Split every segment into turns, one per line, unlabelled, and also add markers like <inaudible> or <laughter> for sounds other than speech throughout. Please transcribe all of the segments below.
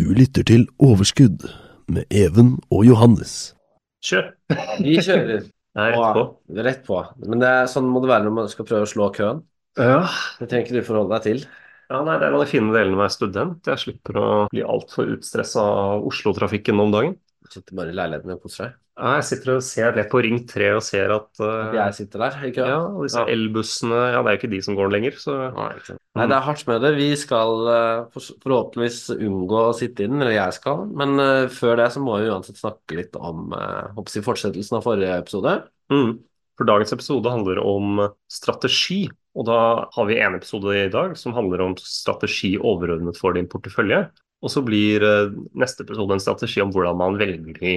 Du lytter til Overskudd med Even og Johannes.
Kjør.
Vi kjører. <laughs>
Er rett på.
Og- Rett på. Men det er, sånn må det være når man skal prøve å slå køen.
Ja.
Det trenger ikke du forholde deg til.
ja, nei, det er en av de fine delene med å være student. Jeg slipper å bli altfor utstressa av Oslo-trafikken om dagen.
Sitter bare i leiligheten og koser seg?
Ja, jeg sitter og ser rett på Ring 3 og ser at uh,
Jeg sitter der Ikke?
ja, og disse
Ja.
elbussene Ja, det er jo ikke de som går lenger, så
Nei. Nei, det er hardt med det. Vi skal uh, forhåpentligvis unngå å sitte inn, eller jeg skal. Men uh, før det så må vi uansett snakke litt om jeg, fortsettelsen av forrige episode.
mm. For dagens episode handler om strategi. Og da har vi en episode i dag som handler om strategi overordnet for din portefølje. Og så blir eh, neste episode en strategi om hvordan man velger de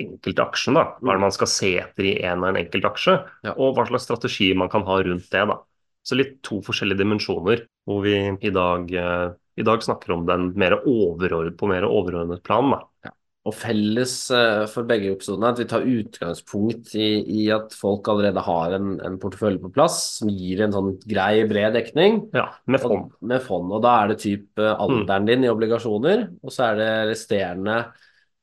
enkelte aksjene. da. Hva er det man skal se etter i en og en enkelt aksje,
Ja.
og hva slags strategi man kan ha rundt det. da. Så litt to forskjellige dimensjoner, hvor vi i dag, eh, i dag snakker om den mer på mer overordnet plan. da.
Og felles eh, for begge episodene er at vi tar utgangspunkt i, i at folk allerede har en, en portefølje på plass som gir en sånn grei, bred dekning.
Ja, Med fond.
Og, med fond. Og da er det typ eh, alderen din i obligasjoner, og så er det resterende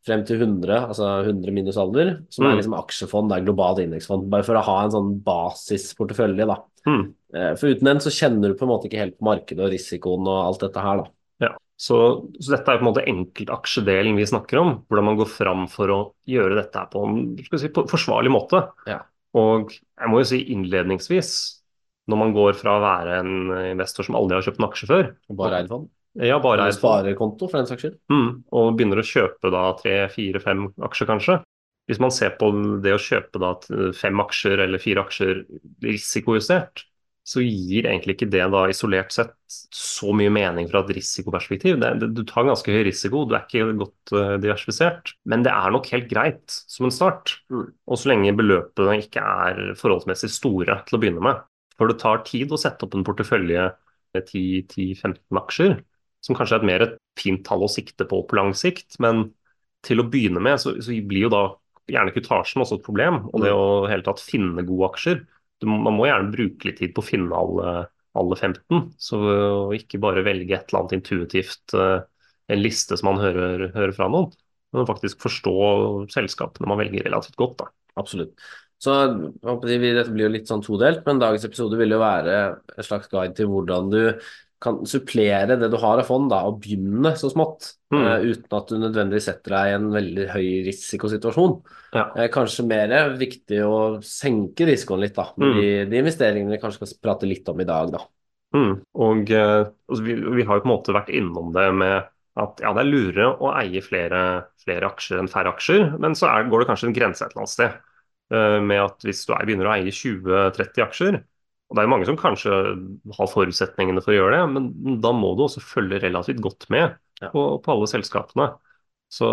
frem til 100, altså 100 minus alder, som
Mm.
er liksom aksjefond, det er globalt indeksfond. Bare for å ha en sånn basisportefølje, da.
Mm.
Eh, For uten den så kjenner du på en måte ikke helt på markedet og risikoen og alt dette her, da.
Så, så dette er på en måte enkeltaksjedelen vi snakker om. Hvordan man går fram for å gjøre dette på en si, på forsvarlig måte.
Ja.
Og jeg må jo si innledningsvis, når man går fra å være en investor som aldri har kjøpt en aksje før,
Bare eid fond.
ja, bare eid
sparekonto, for den saks skyld.
mm, og begynner å kjøpe da tre, fire, fem aksjer kanskje. Hvis man ser på det å kjøpe da fem aksjer eller fire aksjer risikojustert, så gir egentlig ikke det da isolert sett så mye mening fra et risikoperspektiv. Det, det, du tar ganske høy risiko, du er ikke godt uh, diversifisert. Men det er nok helt greit som en start.
Mm.
Og så lenge beløpene ikke er forholdsmessig store til å begynne med. For det tar tid å sette opp en portefølje med 10-15 aksjer, som kanskje er et mer et fint tall å sikte på på lang sikt. Men til å begynne med så, så blir jo da gjerne kutasjen også et problem. Og det å hele tatt finne gode aksjer Man må gjerne bruke litt tid på å finne alle, alle 15, så ikke bare velge et eller annet intuitivt, eh, en liste som man hører, hører fra noen, men faktisk forstå selskapene man velger relativt godt. da.
Absolutt. Så dette blir jo litt sånn todelt, men dagens episode vil jo være en slags guide til hvordan du kan supplere det du har av fond, da, og begynne så smått,
Mm.
Uh, uten at du nødvendigvis setter deg i en veldig høy risikosituasjon.
Ja.
Uh, kanskje mer viktig å senke risikoen litt, da, med
Mm.
de, de investeringene vi kanskje skal prate litt om i dag, da.
Mm. Og uh, altså, vi, vi har jo på en måte vært innom det med at ja, det er lure å eie flere, flere aksjer enn færre aksjer, men så er, går det kanskje en grense et eller annet sted. med at hvis du er, begynner å eie 20-30 aksjer, og det er jo mange som kanskje har forutsetningene for å gjøre det, men da må du også følge relativt godt med på, på alle selskapene. Så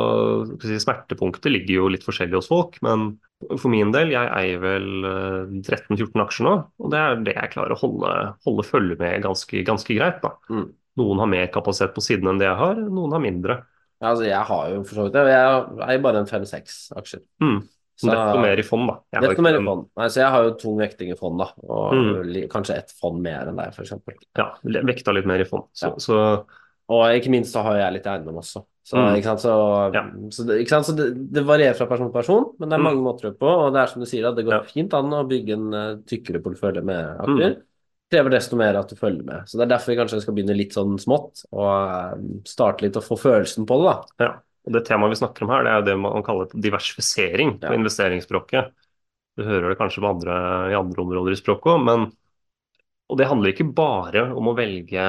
smertepunktet ligger jo litt forskjellig hos folk, men for min del, jeg eier vel eh, 13-14 aksjer nå, og det er det jeg klarer å holde, holde følge med ganske, ganske greit. da.
Mm.
Noen har mer kapasitet på siden enn det jeg har, noen har mindre.
Ja, altså, jeg har jo for så vidt det, jeg eier bare en fem-seks aksjer.
Mm.
Så-
Desto mer i fond, da. Jeg
Desto mer i fond. Nei, så jeg har jo tung vekting i fond, da, og
Mm.
kanskje ett fond mer enn deg, f.eks.
Ja, vekta litt mer i fond. Så,
Ja.
så
Og ikke minst så har jeg litt eiendom også. Så,
Mm.
ikke sant? Så,
Ja.
så, ikke sant? så det, det varierer fra person til person, men det er
Mm.
mange måter å gjøre på. Og det er som du sier, at det går
Ja.
fint an å bygge en uh, tykkere portefølje med
Mm.
aksjer. Krever desto mer at du følger med. Så det er derfor vi kanskje skal begynne litt sånn smått, og uh, starte litt og få følelsen på det, da.
Ja, og Det temaet vi snakker om her, det er jo det man kaller diversifisering på
Ja.
investeringsspråket. Du hører det kanskje på andre, i andre områder i språket òg, men og det handler ikke bare om å velge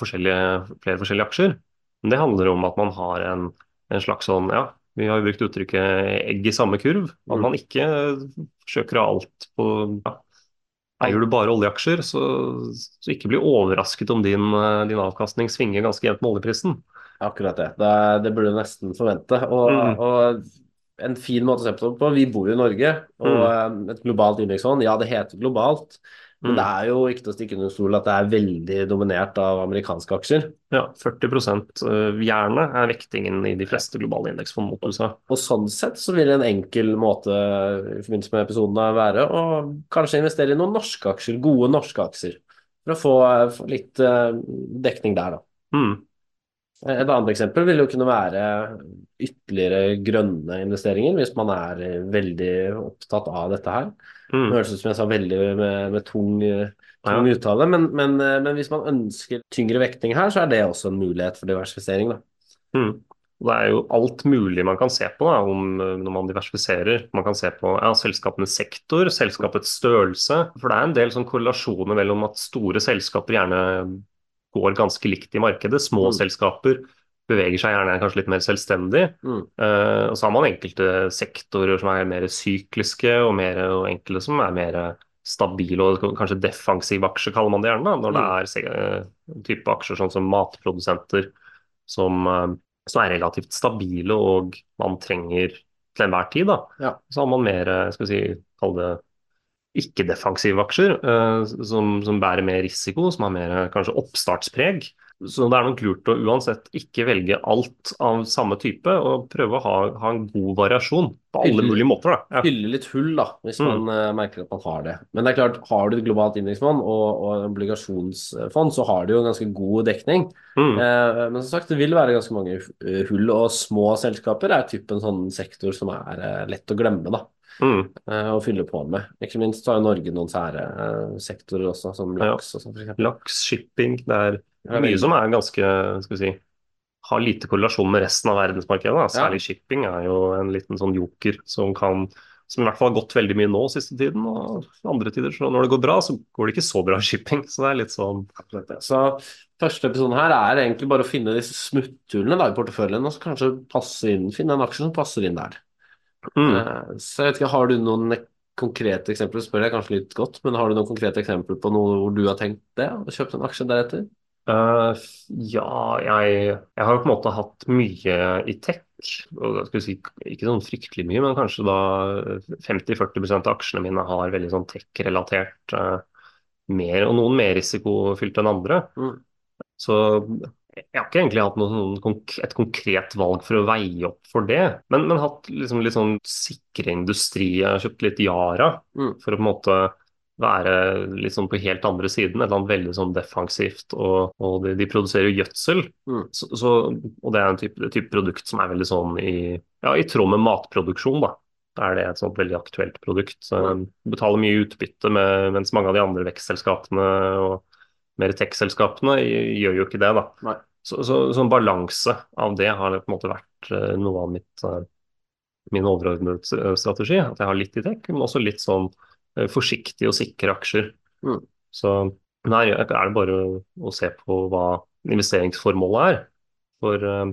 forskjellige, flere forskjellige aksjer. Men det handler om at man har en, en slags sånn, ja, vi har jo brukt uttrykket egg i samme kurv. At
Mm.
man ikke forsøker å ha alt på ja. Eier du bare oljeaksjer, så, så ikke bli overrasket om din, din avkastning svinger ganske jevnt med oljeprisen.
Akkurat det. Det, det burde du nesten forvente. Og,
Mm.
og en fin måte å se på det på, vi bor jo i Norge, og
Mm.
eh, et globalt indeksfond, ja det heter globalt, men
Mm.
det er jo ikke til å stikke under stol at det er veldig dominert av amerikanske aksjer.
Ja, 40% gjerne er vektingen i de fleste globale indeksfond mot USA.
Og sånn sett så vil en enkel måte i forbindelse med episoden da være å kanskje investere i noen norske aksjer, gode norske aksjer, for å få, få litt eh, dekning der, da.
Mm.
Et annet eksempel vil jo kunne være ytterligere grønne investeringer, hvis man er veldig opptatt av dette her.
Mm.
Det høres ut som jeg sa veldig med, med tung, tung uttale, men, men, men, hvis man ønsker tyngre vekting her, så er det også en mulighet for diversifisering. da.
Mm. Det er jo alt mulig man kan se på da, om, når man diversifiserer. Man kan se på ja, selskapenes sektor, selskapets størrelse. For det er en del sånn korrelasjoner mellom at store selskaper gjerne går ganske likt i markedet. Små
Mm.
selskaper beveger seg gjerne kanskje litt mer selvstendig.
Mm.
Uh, og så har man enkelte sektorer som er mer sykliske, og, mer, og enkelte som er mer stabile og kanskje defensive aksjer, kaller man det gjerne. da, Når det er se- eh, type aksjer sånn som matprodusenter som, uh, som er relativt stabile og man trenger til enhver tid. da.
Ja.
Så har man mer skal vi si, kall det ikke-defensive aksjer, eh, som, som bærer mer risiko, som har mer kanskje oppstartspreg. Så det er nok lurt å uansett ikke velge alt av samme type, og prøve å ha, ha en god variasjon på alle
Hylle-
mulige måter. da. Ja.
Fylle litt hull, da, hvis
Mm.
man uh, merker at man har det. Men det er klart, har du et globalt indeksfond og, og obligasjonsfond, så har du jo ganske god dekning.
Mm.
Uh, men som sagt, det vil være ganske mange eh, hull, og små selskaper er typen sånn sektor som er uh, lett å glemme, da.
Mm.
Å fylle på med. Ikke minst har Norge noen sære sektorer også, som
Ja.
laks og sånn.
Laks, shipping, det er
Ja,
mye som er ganske skal vi si, har lite korrelasjon med resten av verdensmarkedet. Da. Særlig shipping er jo en liten sånn joker som kan som i hvert fall har gått veldig mye nå siste tiden. Og andre tider, så når det går bra, så går det ikke så bra shipping. Så det er litt sånn
Så første episoden her er egentlig bare å finne disse smutthullene da, i porteføljen, og så kanskje passe inn, finne en aksje som passer inn der.
mm.
Eh, Så jeg vet ikke, Har du noen konkrete eksempler, spør jeg kanskje litt godt, men har du noen konkrete eksempler på noe hvor du har tenkt det, og kjøpt en aksje deretter?
Eh, ja, jeg, jeg har jo på en måte hatt mye i tech. Og si, ikke sånn fryktelig mye, men kanskje da 50-40% av aksjene mine har veldig sånn tech-relatert uh, mer, og noen mer risikofylt enn andre.
Mm.
Så jeg har ikke egentlig hatt noen, sånn et konkret valg for å veie opp for det, men, men hatt liksom litt sånn sikre industri. Jeg har kjøpt litt Yara
Mm.
for å på en måte være sånn på helt andre siden, et eller annet veldig sånn defensivt. Og, og de, de produserer jo gjødsel,
Mm.
så, så, og det er en type, type produkt som er veldig sånn i, ja, i tråd med matproduksjon, da. Da er det et sånt veldig aktuelt produkt. Så
Mm.
betaler mye utbytte, med, mens mange av de andre vekstselskapene og mer tech-selskapene gjør jo ikke det, da.
Nei.
Så, så, så en balanse av det har på en måte vært eh, noe av mitt, eh, min overordnede strategi. At jeg har litt i tech, men også litt sånn forsiktige og sikre aksjer.
Mm.
Så her er det bare å, se på hva investeringsformålet er. For eh,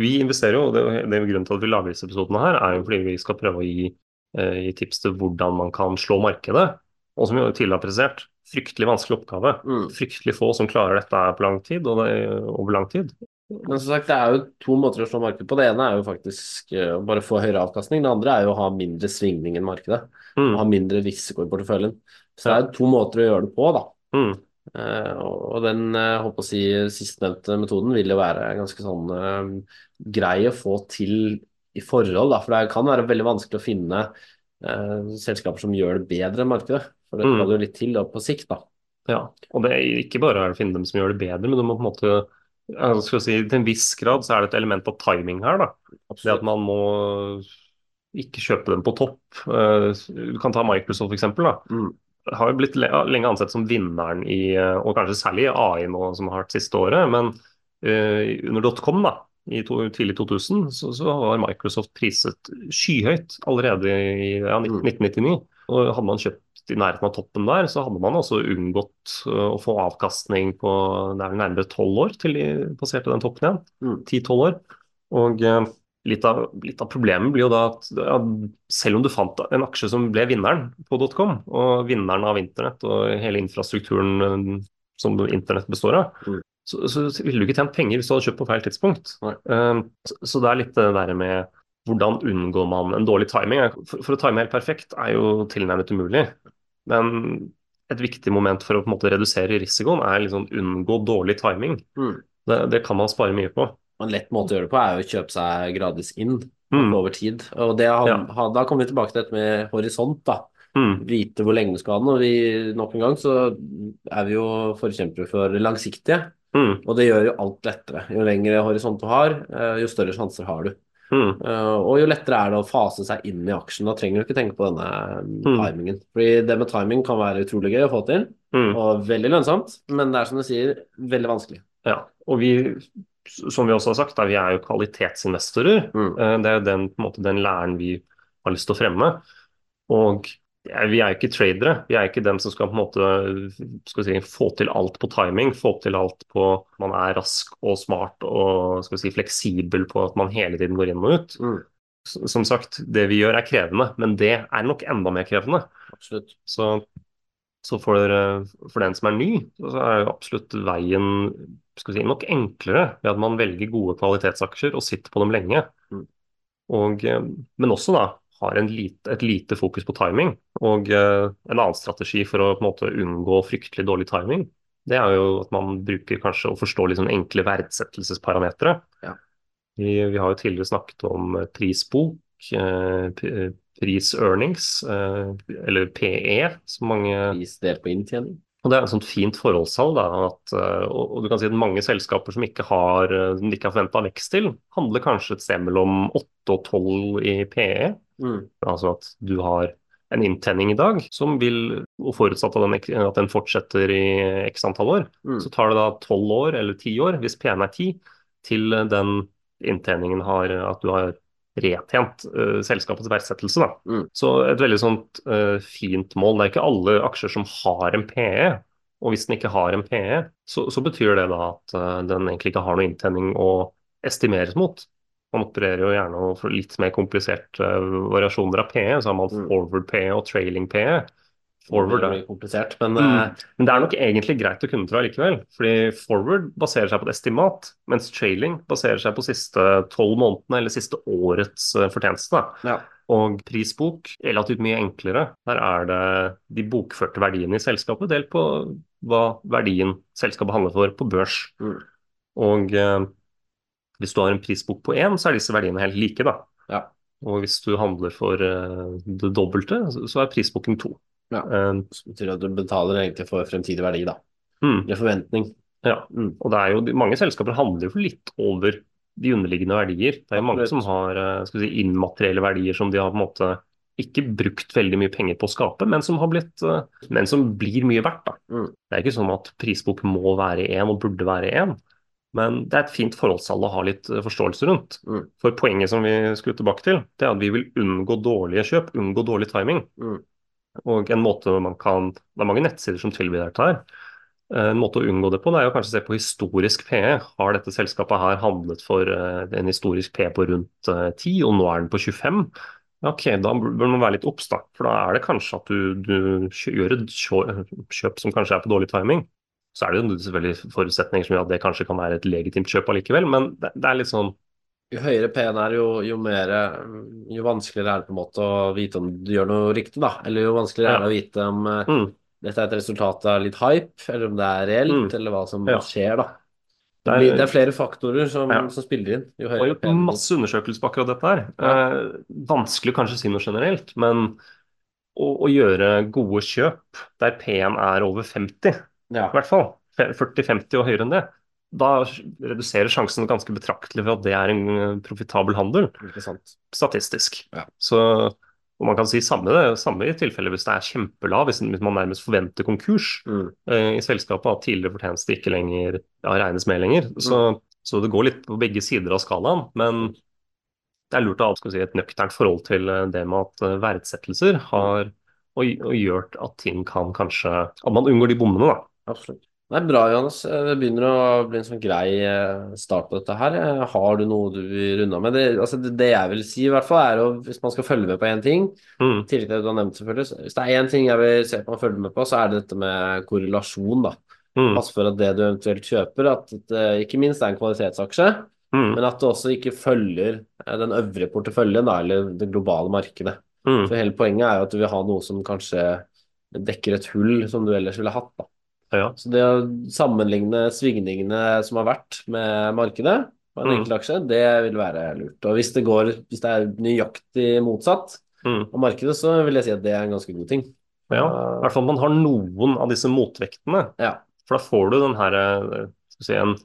vi investerer jo, og det, det er grunnen til at vi lager disse episodene her, er jo fordi vi skal prøve å gi, eh, gi tips til hvordan man kan slå markedet. Og som vi tidligere har presisert, fryktelig vanskelig oppgave.
Mm.
Fryktelig få som klarer dette på lang tid, og det, over lang tid.
Men som sagt, det er jo to måter å slå markedet på. Det ene er jo faktisk eh, å bare få høyere avkastning. Det andre er jo å ha mindre svingning enn markedet.
Mm.
Ha mindre risiko i porteføljen. Så det er jo to måter å gjøre det på, da.
Mm.
Uh, og den uh, håper å si, sistnevnte metoden vil jo være ganske sånn uh, grei å få til i forhold, da. For det kan være veldig vanskelig å finne eh, selskaper som gjør det bedre enn markedet. For det
Mm.
skal jo litt til da, på sikt, da.
Ja, og det er ikke bare å finne dem som gjør det bedre, men du må på en måte ja, skal si, Til en viss grad så er det et element av timing her. da. Det at man må ikke kjøpe dem på topp. Eh, Du kan ta Microsoft for eksempel. da.
Mm.
Har jo blitt lenge ansett som vinneren i, eh, og kanskje særlig i AI nå som har vært siste året. Men uh, under dotcom da, i to, tidlig 2000 så, så var Microsoft priset skyhøyt allerede i ja, 1999. Og hadde man kjøpt i nærheten av toppen der, så hadde man også unngått øh, å få avkastning på det er vel nærmere tolv år til de passerte den toppen igjen.
Mm.
Ti-tolv år. Og øh, litt, av, litt av problemet blir jo da at ja, selv om du fant en aksje som ble vinneren på .com, og vinneren av internett og hele infrastrukturen øh, som internett består av,
Mm.
så, så ville du ikke tjent penger hvis du hadde kjøpt på feil tidspunkt. Um, så, så det er litt det der med hvordan unngår man en dårlig timing? For, for å time helt perfekt er jo tilnærmet umulig. Men et viktig moment for å på en måte redusere risikoen er liksom unngå dårlig timing.
Mm.
Det, det kan man spare mye på.
En lett måte å gjøre det på er jo å kjøpe seg gradvis inn
Mm.
over tid. Og det har,
Ja.
ha, da kommer vi tilbake til dette med horisont, da.
Mm.
Vite hvor lenge du skal ha den. Og vi, nok en gang så er vi jo forkjempere for langsiktige.
Mm.
Og det gjør jo alt lettere. Jo lengre horisont du har, eh, jo større sjanser har du.
Mm.
Eh, Og jo lettere er det å fase seg inn i aksjen. Da trenger du ikke tenke på denne
Mm.
timingen. Fordi det med timing kan være utrolig gøy å få til,
Mm.
og veldig lønnsomt, men det er som du sier, veldig vanskelig.
Ja, og vi, som vi også har sagt, da, vi er jo kvalitetsinvestorer. Eh, Det er jo den, måte, den læren vi har lyst til å fremme. Og vi er jo ikke tradere. Vi er ikke dem som skal på en måte si, få til alt på timing. Få til alt på at man er rask og smart og skal si, fleksibel på at man hele tiden går inn og ut.
Mm.
Som sagt, det vi gjør er krevende, men det er nok enda mer krevende.
Absolutt.
Så, så for, for den som er ny, så er jo absolutt veien si, nok enklere ved at man velger gode kvalitetsaksjer og sitter på dem lenge.
Mm.
Og, men også da har en lite, et lite fokus på timing. Og eh, en annen strategi for å på en måte unngå fryktelig dårlig timing, det er jo at man bruker kanskje å forstå sånn enkle verdsettelsesparametere.
Ja.
Vi, vi har jo tidligere snakket om eh, prisbok, eh, pris-earnings, eh, eller PE, som mange
Pris delt på inntjening.
Og Det er et sånt fint forholdstall. Eh, og, du kan si at Mange selskaper som ikke har, eh, som ikke har forventa vekst til, handler kanskje et sted mellom 8 og 12 i PE.
Mm.
Altså at du har en inntenning i dag som vil, og forutsatt at den, at den fortsetter i x antall år,
Mm.
så tar det da 12 år eller 10 år, hvis PE-en er 10, til den inntjeningen har at du har retjent uh, selskapets verdsettelse. Da.
Mm.
Så et veldig sånt uh, fint mål. Det er ikke alle aksjer som har en PE. Og hvis den ikke har en PE, så, så betyr det da at uh, den egentlig ikke har noe inntjening å estimeres mot. Man opererer jo gjerne for litt mer kompliserte variasjoner av PE. Så har man
Mm.
forward PE og trailing PE. Forward,
det blir komplisert, men
Mm.
uh,
Men det er nok egentlig greit å kunne, tro likevel. Fordi forward baserer seg på et estimat, mens trailing baserer seg på siste tolv månedene eller siste årets eh, fortjeneste.
ja.
Og prisbok relativt mye enklere. Der er det de bokførte verdiene i selskapet delt på hva verdien selskapet handler for på børs.
Mm.
Og eh, hvis du har en prisbok på én, så er disse verdiene helt like, da.
Ja.
Og hvis du handler for eh, det dobbelte, så så er prisboken to.
Ja. Som betyr at du betaler egentlig for fremtidig verdi, da.
mm.
Eller forventning.
Ja,
Mm.
og det er jo, mange selskaper handler jo litt over de underliggende verdier. Det er jo mange som har eh, si, immaterielle verdier som de har på en måte ikke brukt veldig mye penger på å skape, men som, har blitt, eh, men som blir mye verdt.
Mm.
Det er ikke sånn at prisbok må være én og burde være én, men det er et fint forholdstall å ha litt eh, forståelse rundt.
Mm.
For poenget som vi skulle tilbake til, det er at vi vil unngå dårlige kjøp, unngå dårlig timing.
Mm.
Og en måte man kan, Det er mange nettsider som tilbyr dette her. Eh, En måte å unngå det på det er jo kanskje å se på historisk PE. Har dette selskapet her handlet for eh, en historisk PE på rundt eh, 10, og nå er den på 25? Ok, da bør man være litt obs. For da er det kanskje at du, du gjør et kjøp som kanskje er på dårlig timing. Så er det jo selvfølgelig forutsetninger som gjør at det kanskje kan være et legitimt kjøp allikevel, men det, det er litt sånn
Jo høyere P-en er, jo, jo mer Jo vanskeligere er det på en måte å vite om du gjør noe riktig, da. Eller jo vanskeligere er det å vite om eh,
mm,
dette er et resultat av litt hype, eller om det er reelt,
Mm.
eller hva som
Ja.
skjer, da.
Det er-
det er flere faktorer som,
Ja.
som spiller inn. Jo
Det er gjort masse undersøkelser på akkurat dette her.
Ja.
Eh, vanskelig kanskje å si noe generelt, men å, å gjøre gode kjøp der P-en er over 50,
Ja.
i hvert fall, 40-50 og høyere enn det, da reduserer sjansen ganske betraktelig for at det er en eh, profitabel handel, statistisk.
Ja.
Så, og man kan si samme, samme i tilfelle hvis det er kjempelav, hvis, man nærmest forventer konkurs
Mm.
uh, i selskapet, at tidligere fortjeneste ikke lenger ja, regnes med lenger.
Mm.
Så, så det går litt på begge sider av skalaen. Men det er lurt å ha si, et nøkternt forhold til eh, det med at verdsettelser har og, og gjort at ting kan kanskje At man unngår de bommene, da.
Absolutt. Det er bra, Johannes. Eh, Det begynner å bli en sånn grei eh, start på dette her. Eh, Har du noe du vil runde av med? Det, altså det, jeg vil si, i hvert fall, er at hvis man skal følge med på én ting,
Mm,
til det du har nevnt, selvfølgelig, så hvis det er én ting jeg vil se på og følge med på, så er det dette med korrelasjon, da.
mm,
Pass for at det du eventuelt kjøper, at det ikke minst er en kvalitetsaksje,
mm,
men at det også ikke følger den øvrige porteføljen, da, eller det globale markedet.
mm.
For hele poenget er jo at du vil ha noe som kanskje dekker et hull som du ellers ville hatt, da.
Ja.
Så det å sammenligne svingningene som har vært med markedet på en
Mm.
enkelt aksje, det vil være lurt. Og hvis det går, hvis det er nøyaktig motsatt,
Mm.
av markedet, så vil jeg si at det er en ganske god ting.
Ja, i hvert fall man har noen av disse motvektene.
Ja,
For da får du den her, eh, skal vi si, en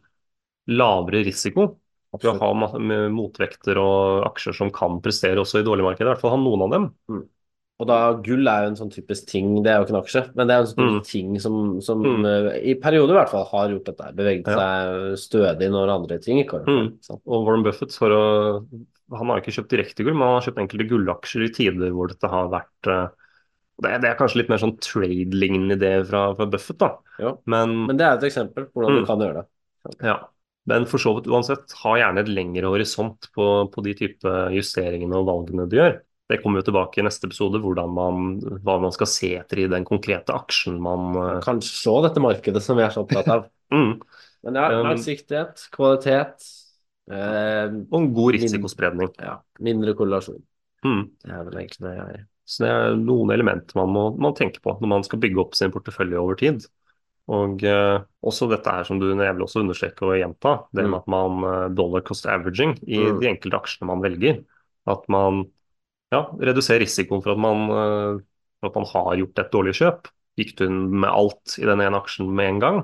lavere risiko. At du
absolutt.
ha ma- med motvekter og aksjer som kan prestere også i dårlig marked. I hvert fall ha noen av dem.
Og da gull er jo en sånn typisk ting, det er jo ikke en aksje, men det er en sånn
Mm.
ting som, som
Mm.
eh, i perioder i hvert fall har gjort dette, beveget
Ja.
seg stødig når andre ting ikke har gjort det.
Mm. Og Warren Buffett å, han har ikke kjøpt direkte gull, men han har kjøpt enkelte gullaksjer i tider hvor dette har vært eh, det er, det er kanskje litt mer sånn trade-lignende idé fra, fra Buffett, da.
Ja.
Men,
Men det er et eksempel på hvordan
Mm.
du kan gjøre det.
ja. Men for så vidt uansett, ha gjerne et lengre horisont på, på de type justeringene og valgene du gjør. Det kommer jo tilbake i neste episode, man, hva man skal se etter i den konkrete aksjen man eh,
Kanskje se dette markedet som vi er så opptatt av. <laughs>
mm.
Men ja,
Um,
langsiktighet, kvalitet, eh,
Og en god risikospredning.
ja, mindre korrelasjon.
Mm.
Det er vel egentlig det jeg
Så det er noen elementer man må, må tenke på når man skal bygge opp sin portefølje over tid. Og eh, også dette her som du jeg vil også understreke og gjenta, det
Mm.
at man eh, dollar cost averaging i
Mm.
de enkelte aksjene man velger. At man ja, redusere risikoen for at man, eh, for at man har gjort et dårlig kjøp. Gikk du inn med alt i den ene aksjen med en gang,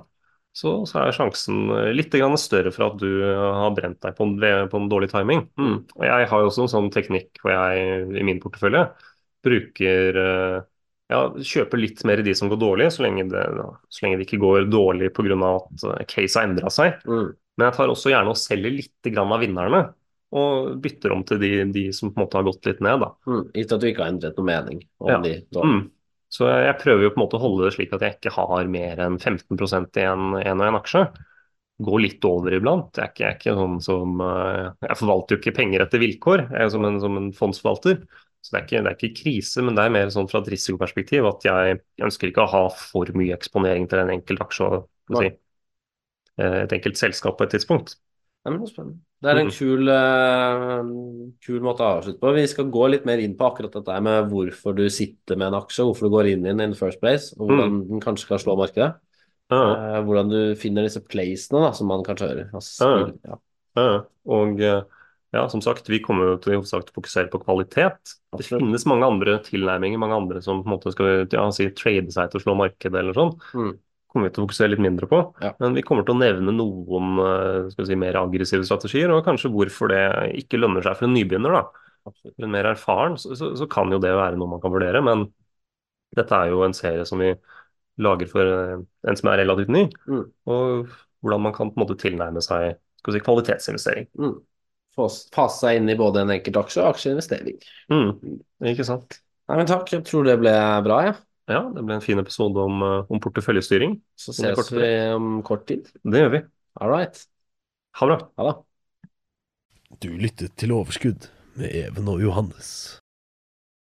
så, så er sjansen eh, litt grann større for at du eh, har brent deg på en, på en dårlig timing.
Mm.
Og jeg har jo også en sånn teknikk hvor jeg i min portefølje bruker ja, kjøper litt mer i de som går dårlig, så lenge det, så lenge det ikke går dårlig pga. at case har endra seg.
mm.
Men jeg tar også gjerne og selger litt grann av vinnerne, og bytter om til de, de som på en måte har gått litt ned. da.
Mm. Gitt at du ikke har endret noe mening om
Ja.
de da.
Mm. Så jeg prøver jo på en måte å holde det slik at jeg ikke har mer enn 15% i en, en og en aksje. Går litt over iblant. Jeg er ikke, jeg er ikke sånn som eh, Jeg forvalter jo ikke penger etter vilkår, jeg er som en, som en fondsforvalter. Så det er, ikke, det er ikke krise, men det er mer sånn fra et risikoperspektiv at jeg ønsker ikke å ha for mye eksponering til en enkelt aksje si, eh, et enkelt selskap på et tidspunkt.
Men det er spennende. Det er en
Mm.
kul, uh, kul måte å avslutte på. Vi skal gå litt mer inn på akkurat dette med hvorfor du sitter med en aksje, hvorfor du går inn i den in first place, og hvordan den kanskje kan slå markedet.
Uh
-huh. uh, hvordan du finner disse placene da, som man kanskje hører. Altså,
Ja.
spill- ja.
Og eh, ja, som sagt, vi kommer jo til å fokusere på kvalitet. Det finnes mange andre tilnærminger, mange andre som på en måte skal ja, si, trade seg til å slå markedet eller sånn.
Mm.
Kommer vi til å fokusere litt mindre på.
Ja.
Men vi kommer til å nevne noen eh, si, mer aggressive strategier, og kanskje hvorfor det ikke lønner seg for en nybegynner. da.
absolutt.
For en mer erfaren, så, så, så kan jo det være noe man kan vurdere. Men dette er jo en serie som vi lager for eh, en som er relativt ny,
Mm.
og hvordan man kan på en måte tilnærme seg si, kvalitetsinvestering.
Mm. Fas- Fase seg inn i både en enkelt aksje og aksjeinvestering.
Mm. Ikke sant?
Nei, men takk, jeg tror det ble bra, ja.
Ja, det ble en fin episode om, eh, om porteføljestyring.
Så ses
kort
vi om kort tid.
Det gjør vi.
All right.
Ha det bra.
Ha det.
Du lyttet til Overskudd med Even og Johannes.